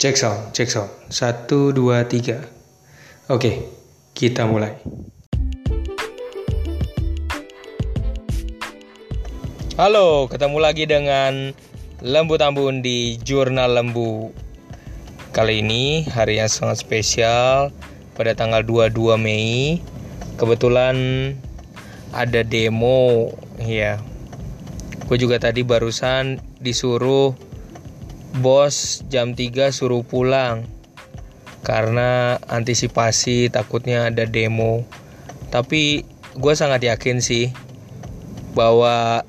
Cek sound, cek sound. Satu, dua, tiga. Oke, kita mulai. Halo, ketemu lagi dengan Lembu Tambun di Jurnal Lembu. Kali ini hari yang sangat spesial pada tanggal 22 Mei. Kebetulan ada demo, ya. Gue juga tadi barusan disuruh bos jam 3 suruh pulang. Karena antisipasi takutnya ada demo. Tapi gue sangat yakin sih bahwa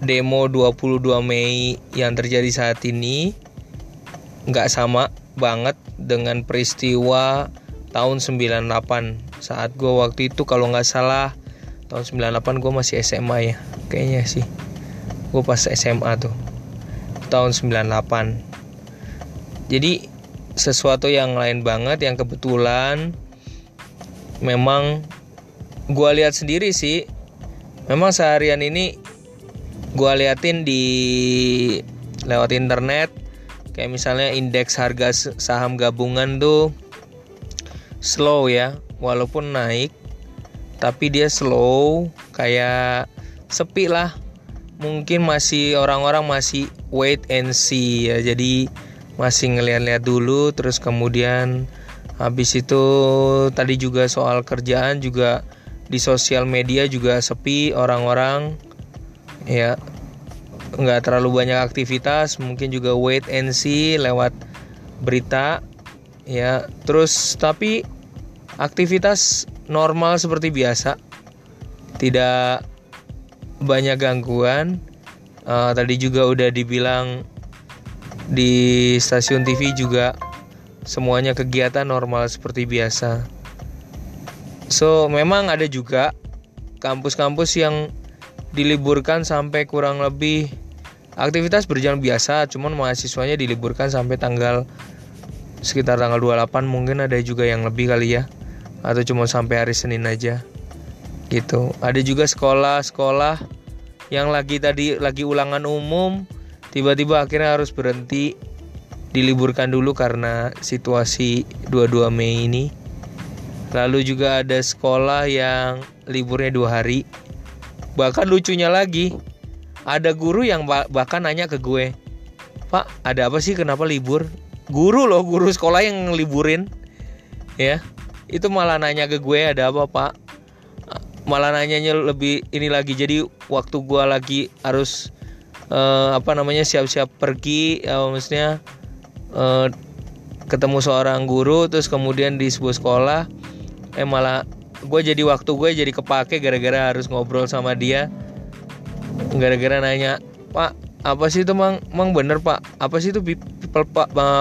demo 22 Mei yang terjadi saat ini nggak sama banget dengan peristiwa tahun 98 saat gue waktu itu kalau nggak salah tahun 98 gue masih SMA ya kayaknya sih. Gue pas SMA tuh tahun 98 jadi sesuatu yang lain banget yang kebetulan memang gua lihat sendiri sih. Memang seharian ini gua liatin di lewat internet. Kayak misalnya indeks harga saham gabungan tuh slow ya walaupun naik tapi dia slow kayak sepi lah mungkin masih orang-orang masih wait and see ya. Jadi masih ngeliat-liat dulu terus kemudian habis itu tadi juga soal kerjaan juga di sosial media juga sepi orang-orang ya nggak terlalu banyak aktivitas mungkin juga wait and see lewat berita ya. Terus tapi aktivitas normal seperti biasa tidak banyak gangguan. Uh, tadi juga udah dibilang di stasiun TV juga semuanya kegiatan normal seperti biasa. So memang ada juga kampus-kampus yang diliburkan sampai kurang lebih aktivitas berjalan biasa, cuman mahasiswanya diliburkan sampai tanggal sekitar tanggal 28 mungkin ada juga yang lebih kali ya atau cuma sampai hari Senin aja gitu. Ada juga sekolah-sekolah yang lagi tadi lagi ulangan umum tiba-tiba akhirnya harus berhenti. Diliburkan dulu karena situasi 22 Mei ini. Lalu juga ada sekolah yang liburnya dua hari. Bahkan lucunya lagi ada guru yang bahkan nanya ke gue pak ada apa sih? Kenapa libur? Guru loh guru sekolah yang liburin ya. Itu malah nanya ke gue ada apa pak malah nanyanya lebih ini lagi. Jadi waktu gua lagi harus uh, apa namanya siap-siap pergi uh, maksudnya uh, ketemu seorang guru terus kemudian di sebuah sekolah eh malah gue jadi waktu gue jadi kepake gara-gara harus ngobrol sama dia gara-gara nanya pak apa sih itu mang? Mang bener pak? Apa sih itu people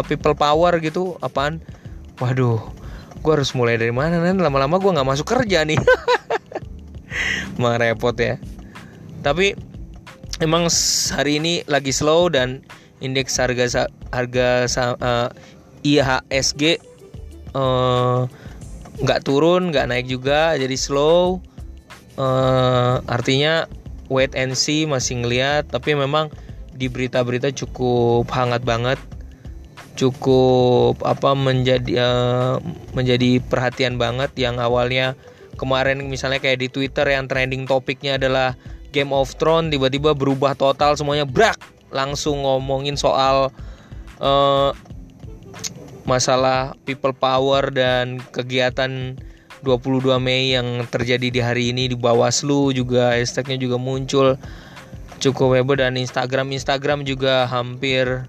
people power gitu? Apaan? Waduh gue harus mulai dari mana nanti lama-lama gue nggak masuk kerja nih emang repot ya. Tapi emang hari ini lagi slow dan indeks harga harga uh, IHSG uh, nggak turun nggak naik juga jadi slow. Uh, artinya wait and see masih ngeliat tapi memang di berita-berita cukup hangat banget. Cukup apa menjadi uh, menjadi perhatian banget yang awalnya kemarin misalnya kayak di Twitter yang trending topiknya adalah Game of Thrones tiba-tiba berubah total semuanya brak langsung ngomongin soal uh, masalah people power dan kegiatan 22 Mei yang terjadi di hari ini di Bawaslu juga hashtagnya juga muncul cukup heboh dan Instagram Instagram juga hampir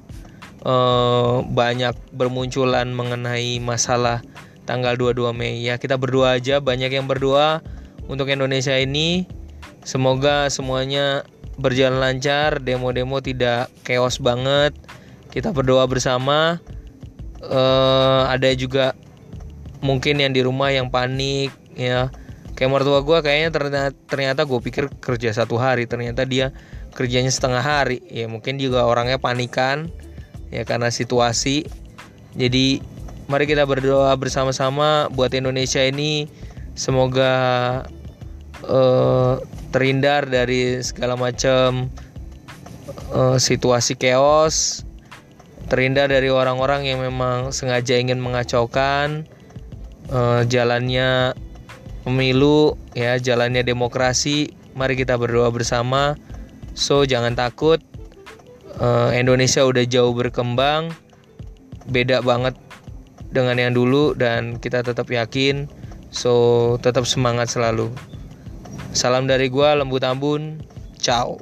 uh, banyak bermunculan mengenai masalah tanggal 22 Mei. Ya kita berdoa aja banyak yang berdoa untuk Indonesia ini. Semoga semuanya berjalan lancar demo-demo tidak chaos banget. Kita berdoa bersama. Uh, ada juga mungkin yang di rumah yang panik ya. Kayak mertua gue kayaknya ternyata ternyata gue pikir kerja satu hari ternyata dia kerjanya setengah hari. Ya mungkin juga orangnya panikan ya karena situasi. Jadi Mari kita berdoa bersama-sama buat Indonesia ini. Semoga uh, terhindar dari segala macam uh, situasi chaos terhindar dari orang-orang yang memang sengaja ingin mengacaukan uh, jalannya pemilu ya jalannya demokrasi. Mari kita berdoa bersama. So jangan takut uh, Indonesia udah jauh berkembang. Beda banget dengan yang dulu dan kita tetap yakin. So tetap semangat selalu. Salam dari gua lembut ambun ciao